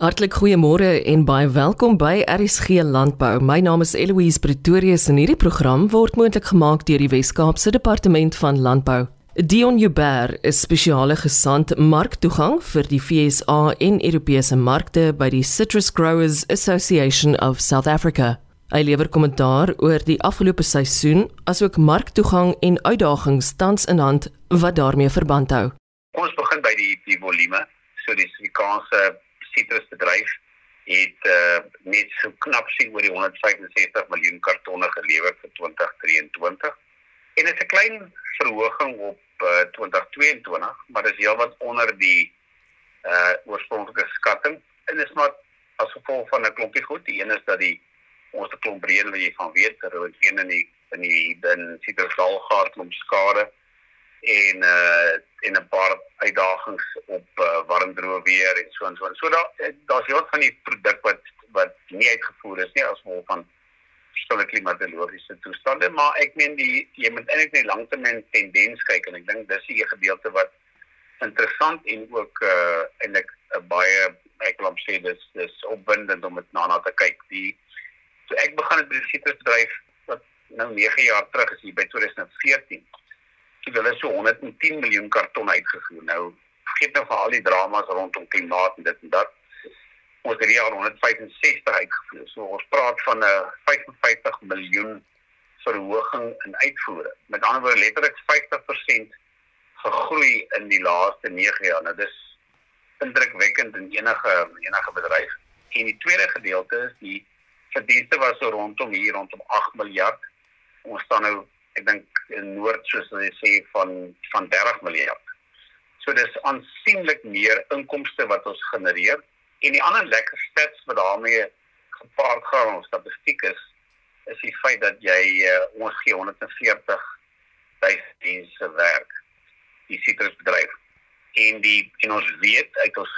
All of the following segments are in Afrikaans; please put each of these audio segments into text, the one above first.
Hartlik goeiemôre en baie welkom by RSG Landbou. My naam is Eloise Pretorius en hierdie program word moontlik gemaak deur die Wes-Kaapse Departement van Landbou. Dion Jubber is spesiale gesant marktoegang vir die FSA en Europese markte by die Citrus Growers Association of South Africa. Hy lewer kommentaar oor die afgelope seisoen asook marktoegang en uitdagings tans in hand wat daarmee verband hou. Ons begin by die die volume, so die Suid-Afrikaanse sitrusbedryf het uh, net so knap sien oor die 165 miljoen kartonne gelewer vir 2023. En dit is 'n klein verhoging op uh, 2022, maar dit is heelwat onder die uh oorspronklike skatting. En dit is maar as gevolg van 'n klompie goed. Die een is dat die ons 'n klomp reën wat jy van weet, dat er reën in die in die in Citrusdal gehad klomp skade en uh en 'n paar uitdagings op uh, warm droë weer en so en so. En so daar eh, daar's heel van die produk wat wat nie uitgevoer is nie as gevolg van verskillende klimatologiese toestande, maar ek meen die jy moet eintlik net langtermyn tendens kyk en ek dink dis die gedeelte wat interessant en ook uh eintlik 'n baie ek wil sê dis dis opwindend om dit na na te kyk. Die so ek begin het by die sitrusbedryf wat nou 9 jaar terug is hier by 2014 het hulle so 110 miljoen karton uitgevoer. Nou vergeet nou vir al die dramas rondom klimaat en dit en dat. Ons het hier al 165 uitgevoer. So ons praat van 'n 55 miljoen verhoging in uitvoere. Met ander woorde letterlik 50% gegroei in die laaste 9 jaar. Nou dis indrukwekkend in enige enige bedryf. En die tweede gedeelte is die verdienste was so rondom hier rondom 8 miljard. Ons staan nou ek dink in noord soos hulle sê van van 30 miljard. So dis aansienlik meer inkomste wat ons genereer en die ander lekker stats wat daarmee gepaard gaan ons statistiek is is die feit dat jy uh, ons gee 140 mense werk die sitrusbedryf en die en ons weet uit ons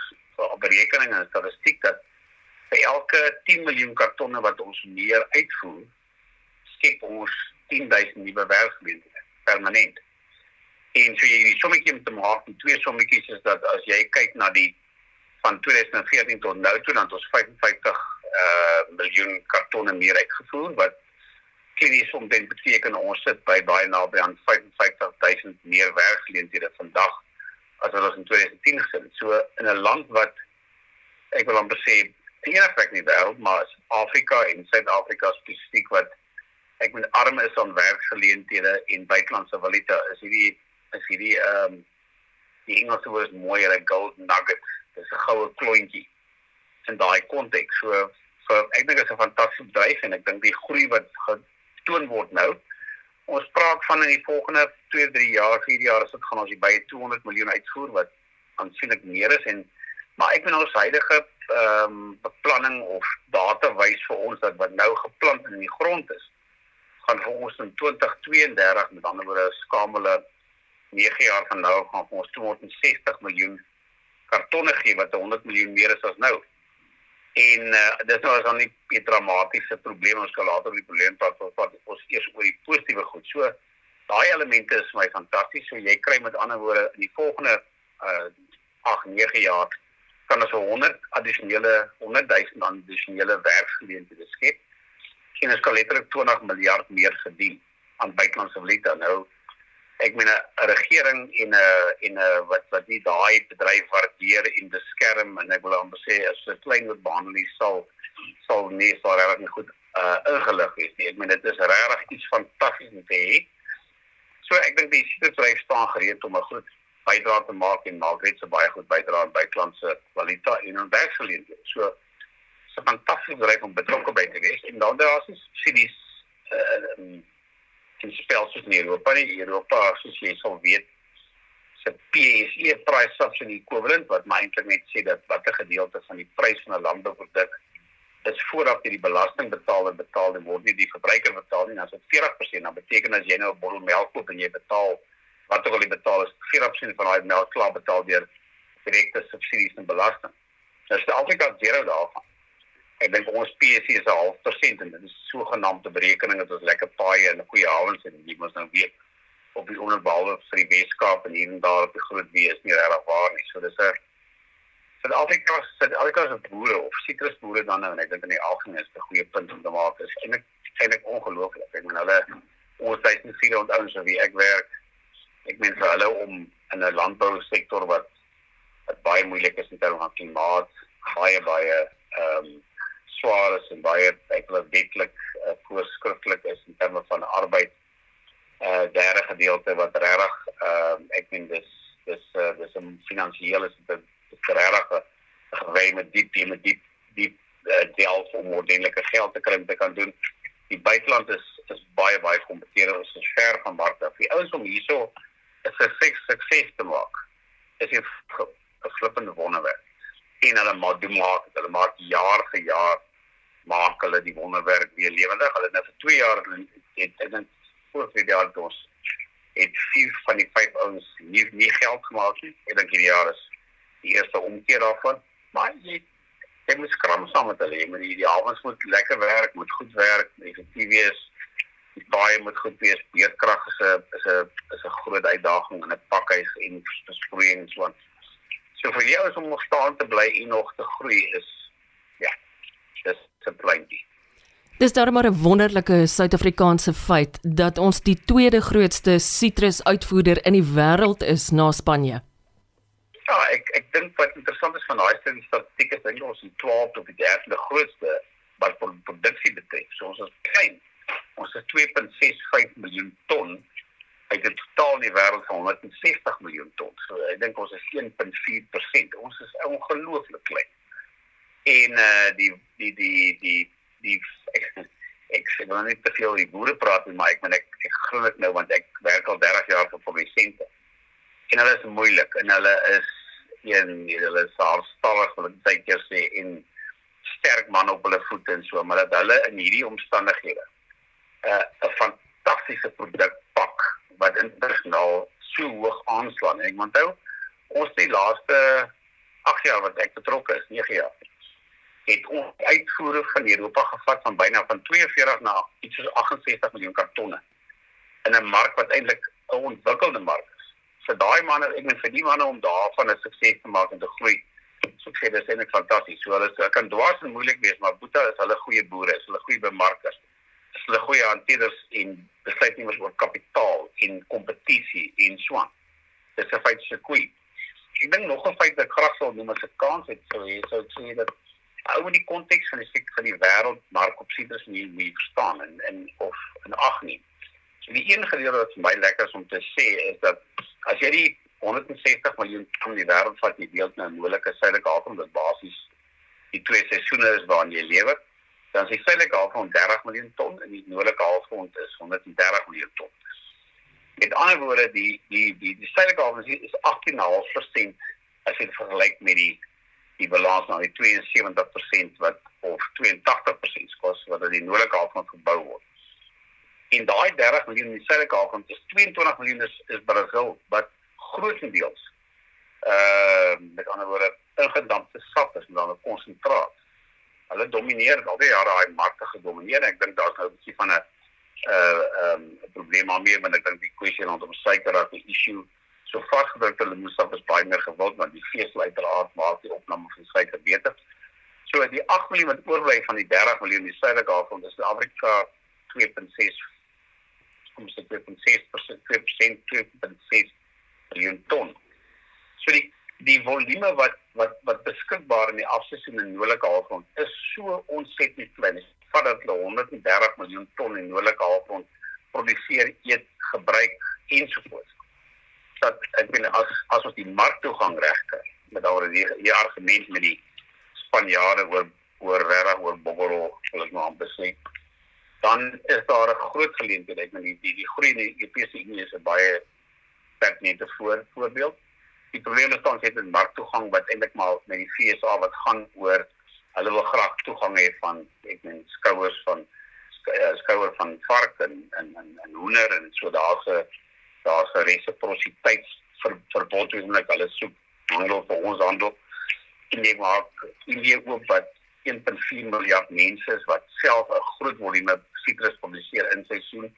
berekeninge en statistiek dat vir elke 10 miljoen kartonne wat ons meer uitvoer skep ons 10000 nuwe werksgeleenthede permanent. En so jy die sommetjie moet maak, die twee sommetjies is dat as jy kyk na die van 2014 tot nou toe dan ons 55 uh miljoen kartonne meer uitgevoer wat klinies omtrent beteken ons sit by baie naby aan 55000 meer werksgeleenthede vandag as wat ons in 2010 gesit het. So in 'n land wat ek wil amper sê die enigste plek in die wêreld maar Afrika en Suid-Afrika spesifiek wat ek moet arm is aan werksgeleenthede en buitelandse valuta. Is hierdie is hierdie ehm um, die Engelse woord is mooi 'n gold nugget dis 'n goue klontjie in daai konteks so so ek dink dit is 'n fantastiese bedryf en ek dink die groei wat getoon word nou. Ons praat van in die volgende 2 3 jaar 4 jaar as dit gaan ons by 200 miljoen uitvoer wat aansienlik meer is. En maar ek ben ons huidige ehm um, beplanning of data wys vir ons dat wat nou geplant in die grond is gaan vir ons in 2032 met ander woorde skamele 9 jaar van nou gaan vir ons 260 miljoen kartonne gee wat 100 miljoen meer is as nou. En uh, dis nou as dan nie dramatiese probleem ons kan later die probleem praat wat wat ons eers oor die positiewe goed. So daai elemente is vir my fantasties. So jy kry met ander woorde in die volgende uh 8 9 jaar kan ons 100 addisionele 100 000 addisionele werksgeleenthede skep en ons kan letterlik 20 miljard meer verdien aan buitelandse valuta. Nou ek meen 'n regering en 'n en 'n wat wat nie daai bedryf waardeer en beskerm en ek wil amper sê as 'n klein wat behandel sal sal nie sal regtig nie goed uh ingelig wees nie. Ek meen dit is regtig iets fantasties te hê. So ek dink die bedryf staan gereed om 'n groot bydrae te maak en maak net so baie goed bydrae aan buitelandse valuta en aan werksgeleenthede. So 'n fantastiese bedryf om betrokke by te wees. En dan daar is subsidies uh in spel soos in Europa. Nie Europa soos jy sal weet se PSE price subsidy equivalent wat my eintlik net sê dat watter gedeelte van die prys van 'n landbouproduk is vooraf deur die belasting betaal en betaal en word nie die verbruiker betaal nie. As dit 40% dan beteken as jy nou 'n bottel melk koop en jy betaal wat ook al jy betaal is 40% van daai melk klaar betaal deur direkte subsidies en belasting. Nou Suid-Afrika zero daarvan ek dink ons PSC is 'n half persent en dit is sogenaamde berekening dat ons lekker paaie en goeie hawens het en jy moet nou weet op die onderbouwe vir die Weskaap en hier en daar op die groot wees nie regtig waar nie. So dis 'n Suid-Afrika Suid-Afrika se boere of sitrusboere dan nou en ek dink in die algemeen is 'n goeie punt om te maak is eintlik eintlik ongelooflik. Ek meen hulle ons 1400 ouens wie ek werk. Ek meen vir hulle om in 'n landbou sektor wat wat baie moeilik is terme van klimaat, baie baie ehm um, swaar is en baie baie wetlik uh, voorskrifklik is in terme van arbeid. Uh, derde gedeelte wat regtig ehm um, ek meen dis dis uh, dis 'n finansiële is dit regtig gewy met diep met diep diep uh, delf om ordentlike geld te kry om te kan doen. Die buiteland is is baie baie kompetitief. Ons is ver van markte. Die ouens om hierso 'n sukses sukses te maak is 'n flippende wonderwerk. En hulle maak doen maak, hulle maak jaar vir jaar maak hulle die wonderwerk weer lewendig. Hulle het nou vir 2 jaar het ek dink voor 2 jaar ons het vier van die vyf ouens nie nie geld gemaak nie. Ek dink hierdie jaar is die eerste omkeer daarvan. Maar jy jy moet skram saam met hulle. Jy moet die avonds moet lekker werk, moet goed werk, effektief wees die baie moet goed wees. Beerkrag is 'n is 'n is 'n groot uitdaging in 'n pakhuis en besproeiing en so. So vir jou is om nog staan te bly en nog te groei is dis 'n pleintjie. Dis daarom maar 'n wonderlike Suid-Afrikaanse feit dat ons die tweede grootste sitrusuitvoerder in die wêreld is na Spanje. Ja, ek ek dink wat interessant is van daai statistiek is dat ons die 12de of die 13de grootste wat produksie betref. So ons is klein ons het 2.65 miljoen ton uit 'n totaal in die wêreld van 160 miljoen ton. So ek dink ons is 1.4%. Ons is ongelooflik klein. En uh die die die die die ek, ek sê nou net te veel die boere praat nie, maar ek moet ek, ek glo dit nou want ek werk al 30 jaar vir produsente. En hulle is moeilik en hulle is een hulle is haarstallig wat baie keer sê en sterk man op hulle voete en so, maar dat hulle in hierdie omstandighede 'n uh, fantastiese produk pak wat internasionaal so hoog aanslaan. En ek onthou ons die laaste 8 jaar wat ek betrokke is, 9 jaar het uitvoere van Europa gevat van byna van 42 na iets soos 68 miljoen kartonne in 'n mark wat eintlik 'n ontwikkelde mark is. Vir daai manne, ek meen vir die manne om daarvan 'n sukses te maak en te groei, so ek sê dis eintlik fantasties. So hulle kan dwaas en moeilik wees, maar Boeta is hulle goeie boere, is hulle goeie bemarkers is hulle goeie hanteerders en besluitnemers oor kapitaal en kompetisie en so aan. Dis 'n feit se koei. Ek dink nog 'n feit wat ek graag sou noem as 'n kans het sou hê sou ek sê dat ou in die konteks van die van die wêreld mark op sitrus nie nie verstaan en en of in ag neem. So die een gedeelte wat vir my lekker is om te sê is dat as jy die 160 miljoen ton die wêreld vat jy deel nou moeilike suidelike halfrond wat basies die twee seisoene is waarin jy lewe dan die suidelike halfrond 30 miljoen ton en die noordelike halfrond is 130 miljoen ton. Met ander woorde die die die die suidelike halfrond is 18.5% as jy vergelyk met die die balans na die 72% wat of 82% kos wat in die noordelike halfrond gebou word. En daai 30 miljoen in die suidelike halfrond is 22 miljoen is, is Brazil wat grootendeels uh met ander woorde ingedampte sap is en dan 'n konsentraat hulle domineer al die jare daai markte gedomeineer. Ek dink daar's nou 'n bietjie van 'n uh um 'n probleem daarmee want ek dink die kwessie rondom suiker as 'n issue so vasgedrukte lemoesap is baie meer gewild want die veesel uiteraard maak die opname van suiker beter. So die 8 miljoen wat oorbly van die 30 miljoen die suidelike halfrond is Afrika 2.6 kom se 2.6% 2% 2.6 miljoen ton. So die die volume wat wat wat beskikbaar in die afseisoen in noordelike halfrond is so ontsettend klein. Vat dat hulle 130 miljoen ton in noordelike halfrond produseer, eet, gebruik ensovoorts. Dat ek bedoel as as ons die marktoegang regkry met daardie die, die argument met die Spanjaarde oor oor regtig oor Bogoro, ek nou amper sê, dan is daar 'n groot geleentheid. Ek bedoel die die, groei in die Europese Unie is 'n baie pertinente voor, voorbeeld die probleem is dan het met marktoegang wat eintlik maar met die FSA wat gaan oor hulle wil graag toegang hê van ek meen skouers van eh, skouer van vark en en en, en hoender en so daar's 'n daar's 'n resiprositeit vir verbod met hulle soek handel vir ons handel en jy maak Indië ook wat 1.4 miljard mense is wat self 'n groot volume sitrus produseer in seisoen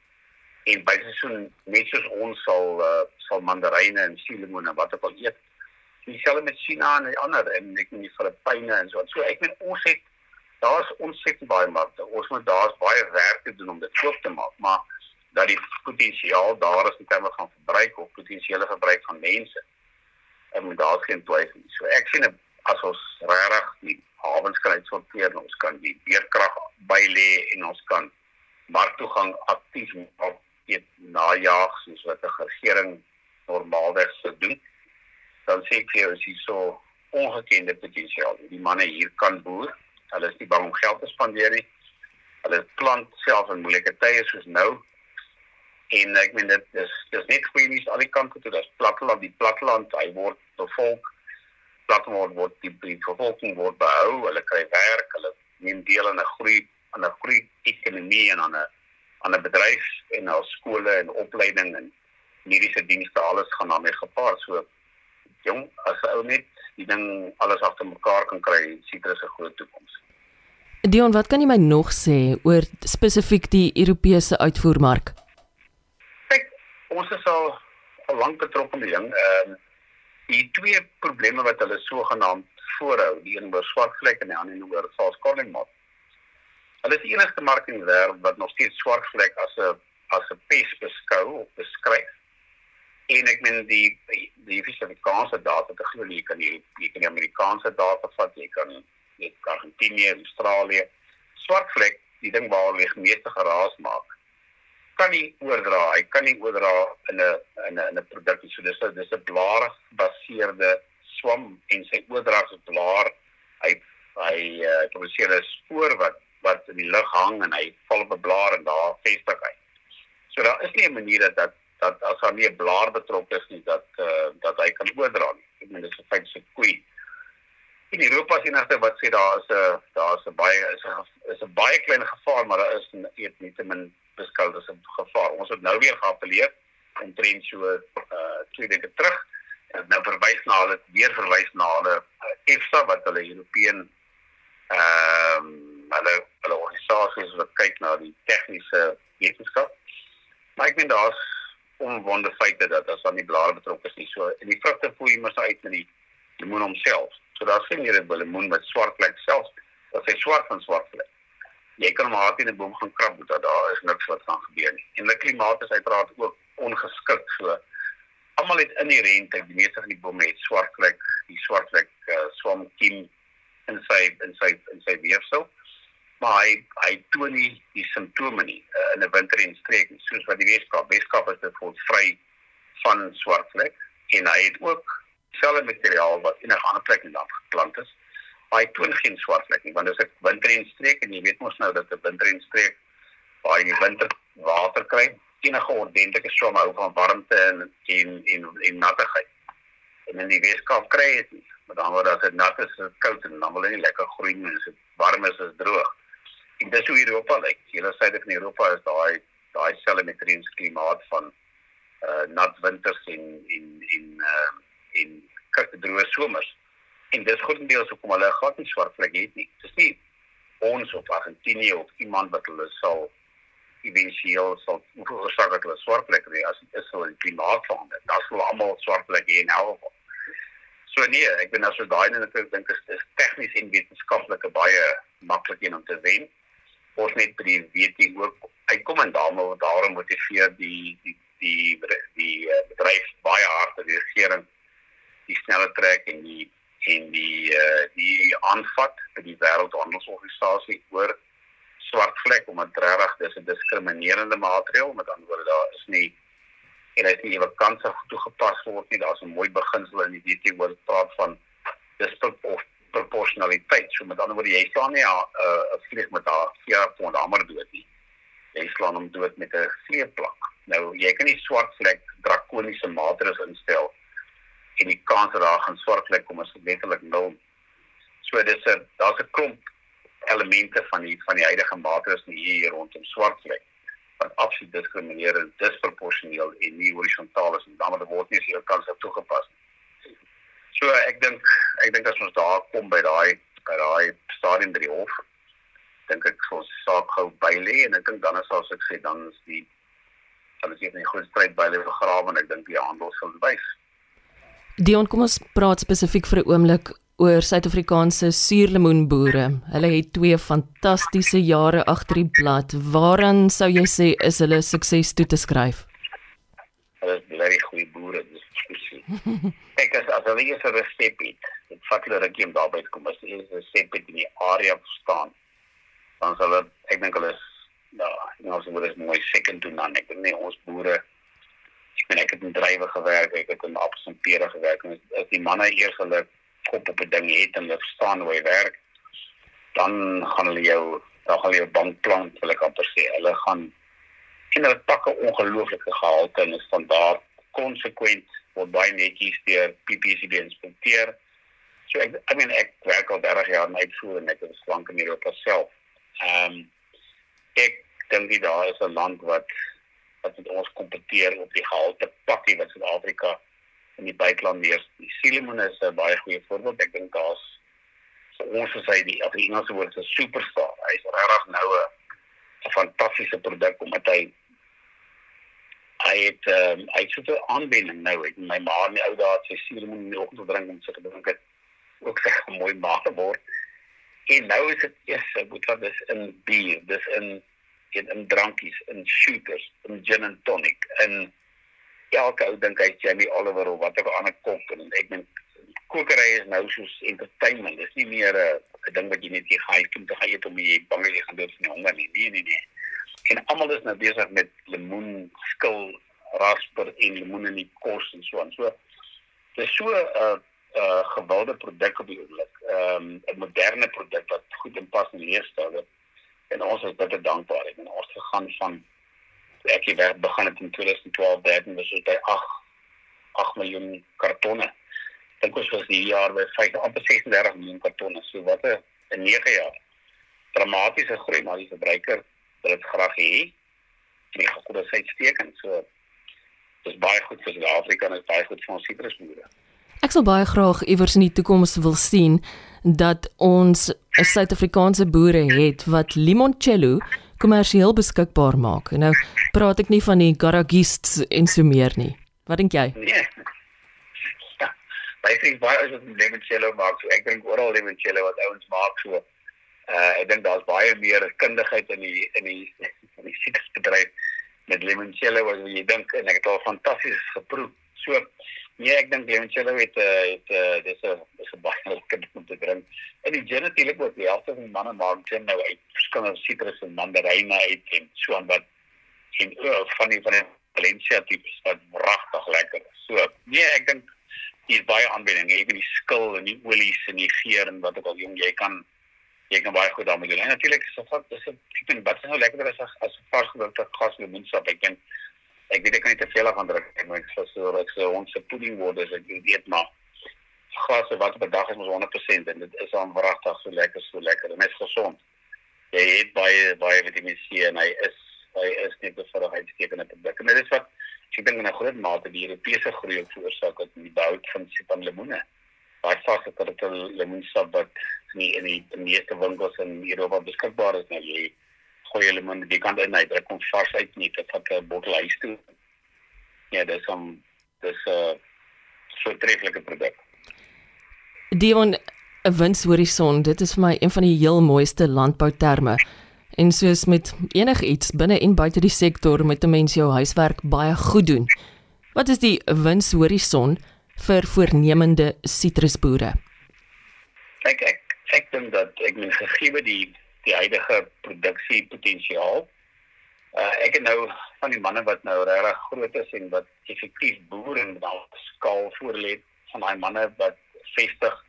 en by seisoen net soos ons sal uh, sal mandaryne en suurlemoene wat ook al eet dieselfde met China en die ander en ek in die Filippyne en so. So ek meen ons het daar's ontsettend baie markte. Ons moet daar's baie werk te doen om dit koop te maak, maar dat die potensiaal daar is in terme van verbruik of potensiële verbruik van mense. En moet daar geen twyfel nie. So ek sien as ons regtig die hawens kan uitsorteer, ons kan die beerkrag bylê en ons kan marktoegang aktief op dit najaag soos wat 'n regering normaalweg sou doen. Dan sê ek vir jou is hier so ongekende potensiaal. Die manne hier kan boer. Hulle is nie bang om geld te spandeer nie. Hulle plant self in moeilike tye soos nou en ek meen dit is dis net goeie nuus aan die kant toe dat platteland die platteland hy word bevolk platteland word die, die bevolking word behou hulle kry werk hulle neem deel aan 'n groei aan 'n groei ekonomie en aan 'n aan 'n bedryf en na skole en opleiding en mediese dienste alles gaan daarmee gepaard. So jong as ou net die ding alles agter mekaar kan kry sitrus 'n groot toekoms Dion wat kan jy my nog sê oor spesifiek die Europese uitvoermark ons is al al lank betrokke by ding. Ehm uh, die twee probleme wat hulle sogenaamd voorhou, die een oor swartvlek en die ander oor false calling mot. Hulle is die enigste mark in die wêreld wat nog steeds swartvlek as 'n as 'n pes beskou of beskryf. En ek meen die die Suid-Afrikaanse data te glo jy kan jy, jy kan die Amerikaanse data vat, jy kan kan Argentinië, Australië. Swartvlek, die ding waar hulle meeste geraas maak kan nie oordra. Hy kan nie oordra in 'n in 'n in 'n produk. So dis 'n dis 'n blaar gebaseerde swam en sy oordra is blaar. Hy hy uh, produseer 'n spoor wat wat in die lug hang en hy val op 'n blaar en daar vestig hy. So daar is nie 'n manier dat dat dat as daar nie 'n blaar betrokke is nie dat uh, dat hy kan oordra nie. Ek meen dit is 'n feit se koei. In Europa sien as wat sê daar is 'n daar is 'n baie is 'n is 'n baie klein gevaar maar daar is eet nie te min beskou as 'n gevaar. Ons het nou weer geappeleer omtrent so uh twee weke terug en nou verwys na hulle weer verwys na hulle uh, EFSA wat hulle European ehm um, hulle hulle organisasies wat kyk na die tegniese wetenskap. Maar ek meen daar's onwonde feite dat as aan die blare betrokke is nie so en die vrugte voel jy mos uit met die lemoen homself. So daar's geen meer 'n lemoen met swart vlek self. Dat hy swart van swart vlek jy kan maar net in 'n boom gaan krap dat daar is niks wat gaan gebeur nie. En die klimaat is uiteraard ook ongeskik so. Almal het inherënt, die meeste van die bome het swart vlek, die swart vlek uh, swam kiem in sy in sy in sy weefsel. Maar hy hy toon nie die simptome nie uh, in 'n winter en streek soos wat die Weskaap, Weskaap is dit vol vry van swart vlek en hy het ook selfe materiaal wat 'n ander plek in land geplant is hy toon geen swart vlek nie want dit is 'n winterreenstreek en jy weet mos nou dat 'n winterreenstreek waar jy winter water kry enige ordentlike swem hou van warmte en en en, en nattigheid. En in die Weskaap kry jy dit met ander woorde as dit nat is en koud en dan wil hy nie lekker groei nie as dit warm is is droog. En dis hoe Europa lyk. Julle sê dit in Europa is daai daai selfmetriens klimaat van uh, nat winters en en en uh, en droë somers en dis grootendeels hoekom hulle 'n gat in swart vlek het nie. Dis nie ons of Argentinië of iemand wat hulle sal eventueel sal veroorsaak dat hulle swart vlek hê as dit is hulle klimaat verander. Dan sal almal swart vlek hê geval. So nee, ek ben as so daai en ek dink is, is tegnies en wetenskaplik baie maklik een om te wen. Ons net by die weet ook uitkom en daarom daarom motiveer die die die die, die uh, bedryf baie hard die regering die snelle trek en die en die uh, die aanvat by die wêreldhandelsorganisasie oor swart vlek om dit regtig dis 'n diskriminerende maatreël met ander woorde daar is nie en dit nie ewe kanse toegepas word nie. Daar's 'n mooi beginsel in die WTO wat praat van disproportionaliteit so met ander woorde jy staan nie 'n uh, vlieg met haar vier pond hamer dood nie. Jy slaan hom dood met 'n vleeplank nou jy kan nie swart vlek drakoniese maatreëls instel en die kans dat daar gaan swartlik kom is letterlik nul. So dis 'n daar's 'n klomp elemente van die van die huidige maatreëls hier rondom swartlik wat absoluut diskriminerend, disproporsioneel en nie horisontaal is en dan word nie seker kans op toegepas nie. So ek dink ek dink as ons daar kom by daai by daai stadium by die hof dink ek sou saak gou bylê en ek dink dan as ek sê dan is die sal dit nie 'n groot stryd bylê begrawe en ek dink die handel sal wys. Dion, kom ons praat spesifiek vir 'n oomblik oor Suid-Afrikaanse suurlemoenboere. Hulle het twee fantastiese jare agter die blad. Waaraan sou jy sê is hulle sukses toe te skryf? Hulle is baie goeie boere, dis spesifiek. Ek as as hulle vir 'n resep het, dit vat hulle rukkie om daarby te kom. As jy 'n resep in die area verstaan, dan sal hulle ek dink hulle is ja, ons moet is mooi second to none. Ek dink nie ons boere ek ben ek het in drywe gewerk, ek het in appels en pere gewerk en as die manne eers hulle kop op 'n ding het en hulle verstaan hoe hy werk, dan gaan hulle jou dan gaan jou bankplan, wil ek amper sê, hulle gaan en hulle pakke ongelooflike gehalte en standaard konsekwent word baie netjies deur PPCB inspekteer. So ek I mean ek werk al 30 jaar in uitvoer en ek het slank in Europa self. Ehm um, ek dink dit daar is 'n land wat wat met ons kompeteer op die gehalte pakkie wat Suid-Afrika in die buiteland leer. Die Silimon is 'n baie goeie voorbeeld. Ek dink daar's so ons is hy die of die Engelse woord is 'n superstar. Hy's regtig nou 'n fantastiese produk omdat hy hy het ehm um, hy het so 'n aanwending nou. Ek my ma in die ou dae sy Silimon in die oggend gedrink om sy gedrink het ook sy mooi maag word. En nou is dit eers, ek moet wat dis in bier, dis in in, in drankies, in shooters, in gin and tonic en elke ou dink hy's Jamie Oliver of watter ander kok en ek dink kokery is nou soos entertainment. Dis nie meer 'n 'n ding wat jy net jy gaan kom te gaan eet om jy bang jy gaan dood van die honger nie. Nee nee nee. En almal is nou besig met lemoen skil rasper en lemoen in die kos en so aan. So dis so 'n uh, uh, gewilde produk op die oomblik. Ehm um, 'n moderne produk wat goed in pas in leefstyl en ons is baie dankbaar en ons gegaan van ek het werk begin het in 2012 13 was dit by 8 8 miljoen kartonne. Dink ons was hierdie jaar by 5 amper 36 miljoen kartonne. So wat 'n 'n 9 jaar dramatiese groei maar die verbruiker wil dit graag hê. Die gesondheid steek en so dis baie goed vir Suid-Afrika en is baie goed vir ons sitrusboere. Ek sal baie graag iewers in die toekoms wil sien dat ons Suid-Afrikaanse boere het wat limoncello kommersieel beskikbaar maak. Nou praat ek nie van die garagists en so meer nie. Wat dink jy? Nee. Ja. Baie sien baie as ons limoncello maak. So ek dink oral limoncello wat ouens maak so. Uh ek dink daar's baie meer kundigheid in die in die in die sitrusbedryf met limoncello as jy dink en ek het al fantasties geproe. So Nee, ek dink limoncello het uh, het uh, dis 'n dis 'n baie lekker ding om te drink. En die gin natuurlik ook, die helfte van die manne maak gin nou uit verskillende sitrus en mandaryne uit en so aan wat en uh, van die van die Valencia tipes wat regtig lekker is. So, nee, ek dink hier is baie aanbiedinge, jy het die skil en die olies en die geur en wat ook al jy kan jy kan baie goed daarmee doen. En natuurlik is dit dis 'n tipe wat is nou lekkerder as as 'n vars gedrukte gas lemonsap. Ek dink ek weet ek kan nie te veel van druk nie, maar ek sê so ek sê ons se pudding word as ek weet maar gas wat per dag is ons 100% en dit is aan wragtig so lekker so lekker en is gesond. Jy het baie baie vitamine C en hy is hy is net 'n verhoudingstekende produk. En dit is wat ek dink in 'n groot mate die Europese groei ook veroorsaak het met die bou van sipan lemoene. Baie vaste dit lemoensap wat nie in die meeste winkels in Europa beskikbaar is nou jy gooi hulle maar die kant in hy druk hom vars uit nie dit vat 'n bottel huis toe. Ja dis om dis 'n uh, so treffelike produk. Dion 'n winshorison dit is vir my een van die heel mooiste landbouterme. En soos met enigiets binne en buite die sektor met 'n mens jou huiswerk baie goed doen. Wat is die winshorison vir voornemende sitrusboere? Ek ek ek dink dat ek min gegee die die huidige produksiepotensiaal. Uh ek het nou van die manne wat nou regtig groot is en wat effektief boer en dan skaal voorlê van daai manne wat vestig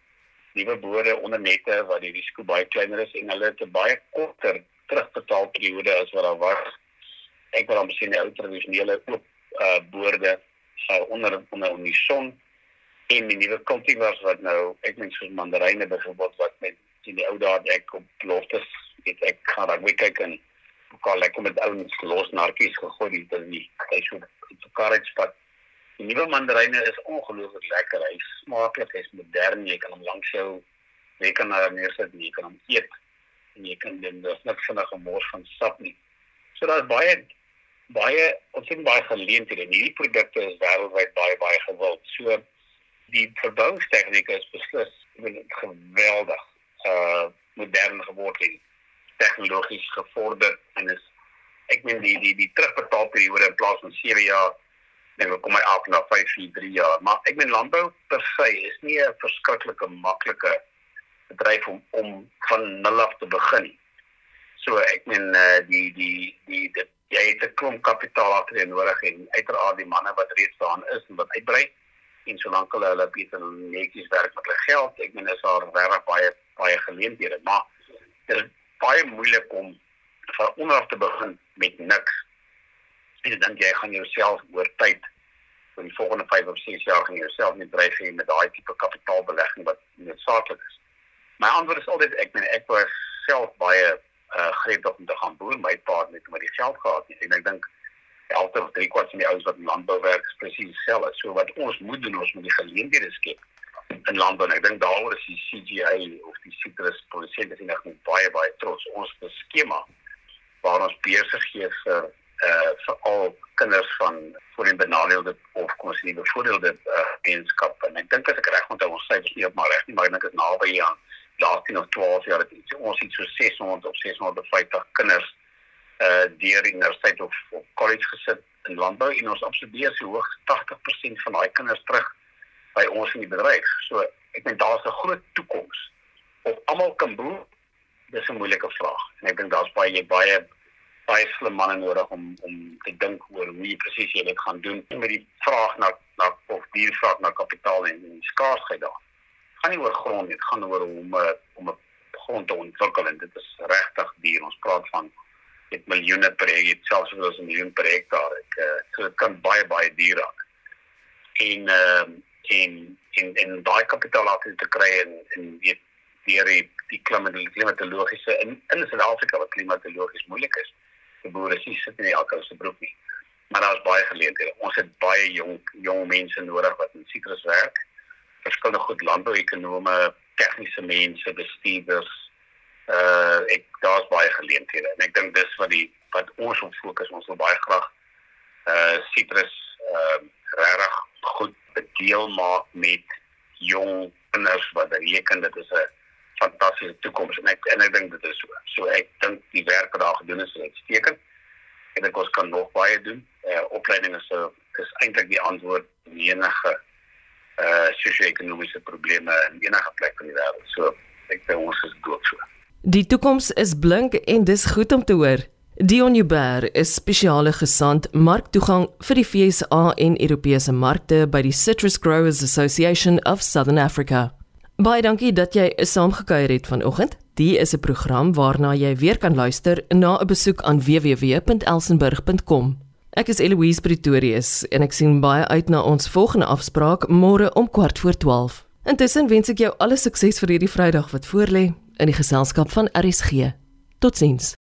nuwe boere onder nette waar die risiko baie kleiner is en hulle het 'n baie korter terugbetaalperiode as wat daar was. Ek wil amper sien die ou tradisionele oop uh boorde sou onder onder in die son en die nuwe kultivars wat nou ek meen soos mandaryne byvoorbeeld wat met die ou dae ek op loftes weet ek gaan dan weer kyk en kan lekker met ouens los narkies gegooi dit is nie hy so so karretjie pad die nuwe mandaryne is ongelooflik lekker. Hy smaaklik hy's modern jy kan hom langs jou jy kan hom neersit jy kan hom eet. En jy kan dan dis net vinnige mors van sap nie. So daar's baie baie ons sien baie geleenthede. Hierdie produkte is wêreldwyd baie baie gewild. So Die verbouingstegniek is beslis geweldig uh modern geword en tegnologies gevorder en is ek meen die die die terugbetaalperiode in plaas van 7 jaar dink ek kom my af na 5 4 3 jaar maar ek meen landbou per se is nie 'n verskriklike maklike bedryf om om van nul af te begin so ek meen uh, die die die dit jy het 'n klomp kapitaal agter nodig en uiteraard die manne wat reeds daar is en wat uitbrei en solank hulle hulle beter netjies werk met hulle geld ek meen is daar regtig baie baie geleenthede maar dit is baie moeilik om van onderaf te begin met niks. En dink jy gaan jouself oor tyd vir die volgende 5 of 6 jaar gaan jouself net dryf hê met daai tipe kapitaalbelegging wat noodsaaklik is. My antwoord is altyd ek meen ek was self baie uh gretig om te gaan boer my pa het net met die geld gehad nie. en ek dink elke of drie kwart van die ouens wat in landbou werk is presies dieselfde. So wat ons moet doen ons moet die geleenthede skep in landbou. Ek dink daaroor is die CGI of die Citrus produsente ek baie baie trots. Ons skema waar ons besig gee vir uh vir al kinders van voorheen benadeelde of kom ons sê bevoordeelde uh gemeenskap en ek dink as ek reg onthou ons syfers nie op maar reg nie maar ek dink dit naby aan laaste nog 12 jaar het iets ons iets so 600 of 650 kinders uh deur universiteit of, of college gesit in landbou en ons absorbeer so hoog 80% van daai kinders terug by ons in die bedryf. So ek dink daar's 'n groot toekoms. Of almal kan boer, dis 'n moeilike vraag. En ek dink daar's baie baie baie slim manne nodig om om te dink oor hoe presies jy dit gaan doen met die vraag na na of die vraag na kapitaal en die skaarsheid daar. Gaan nie oor grond nie, dit gaan oor om eh, om 'n grond te ontwikkel en dit is regtig duur. Ons praat van dit miljoene hektaar, selfs as 'n miljoen per hektaar. Ek uh, so dit kan baie baie duur raak. En ehm en en en daai kapitaal af te kry en en weet deur die die klimatologiese in in Suid-Afrika wat klimatologies moeilik is die boere sies sit nie elke se broek nie. Maar daar's baie geleenthede. Ons het baie jong jong mense nodig wat in sitrus werk. Verskillende goed landbouekonome, tegniese mense, bestuurders. Uh ek daar's baie geleenthede en ek dink dis wat die wat ons op fokus. Ons wil baie graag uh sitrus uh regtig goed bedeel maak met jong kinders wat reken dit is 'n fantastiese toekoms en ek en ek dink dit is so. So ek dink die werk wat daar gedoen is is uitstekend. En ek ons kan nog baie doen. Eh uh, opleiding is so is eintlik die antwoord op enige eh uh, sosio-ekonomiese probleme in enige plek in die wêreld. So ek dink ons is dood so. Die toekoms is blink en dis goed om te hoor. Dion Uber is spesiale gesant marktoegang vir die FSA en Europese markte by die Citrus Growers Association of Southern Africa. Baie dankie dat jy saamgekuier het vanoggend. Die is 'n program waarna jy weer kan luister na 'n besoek aan www.elsenburg.com. Ek is Eloise Pretorius en ek sien baie uit na ons volgende afspraak môre om kwart voor 12. Intussen wens ek jou alle sukses vir hierdie Vrydag wat voorlê in die geselskap van RSG. Totsiens.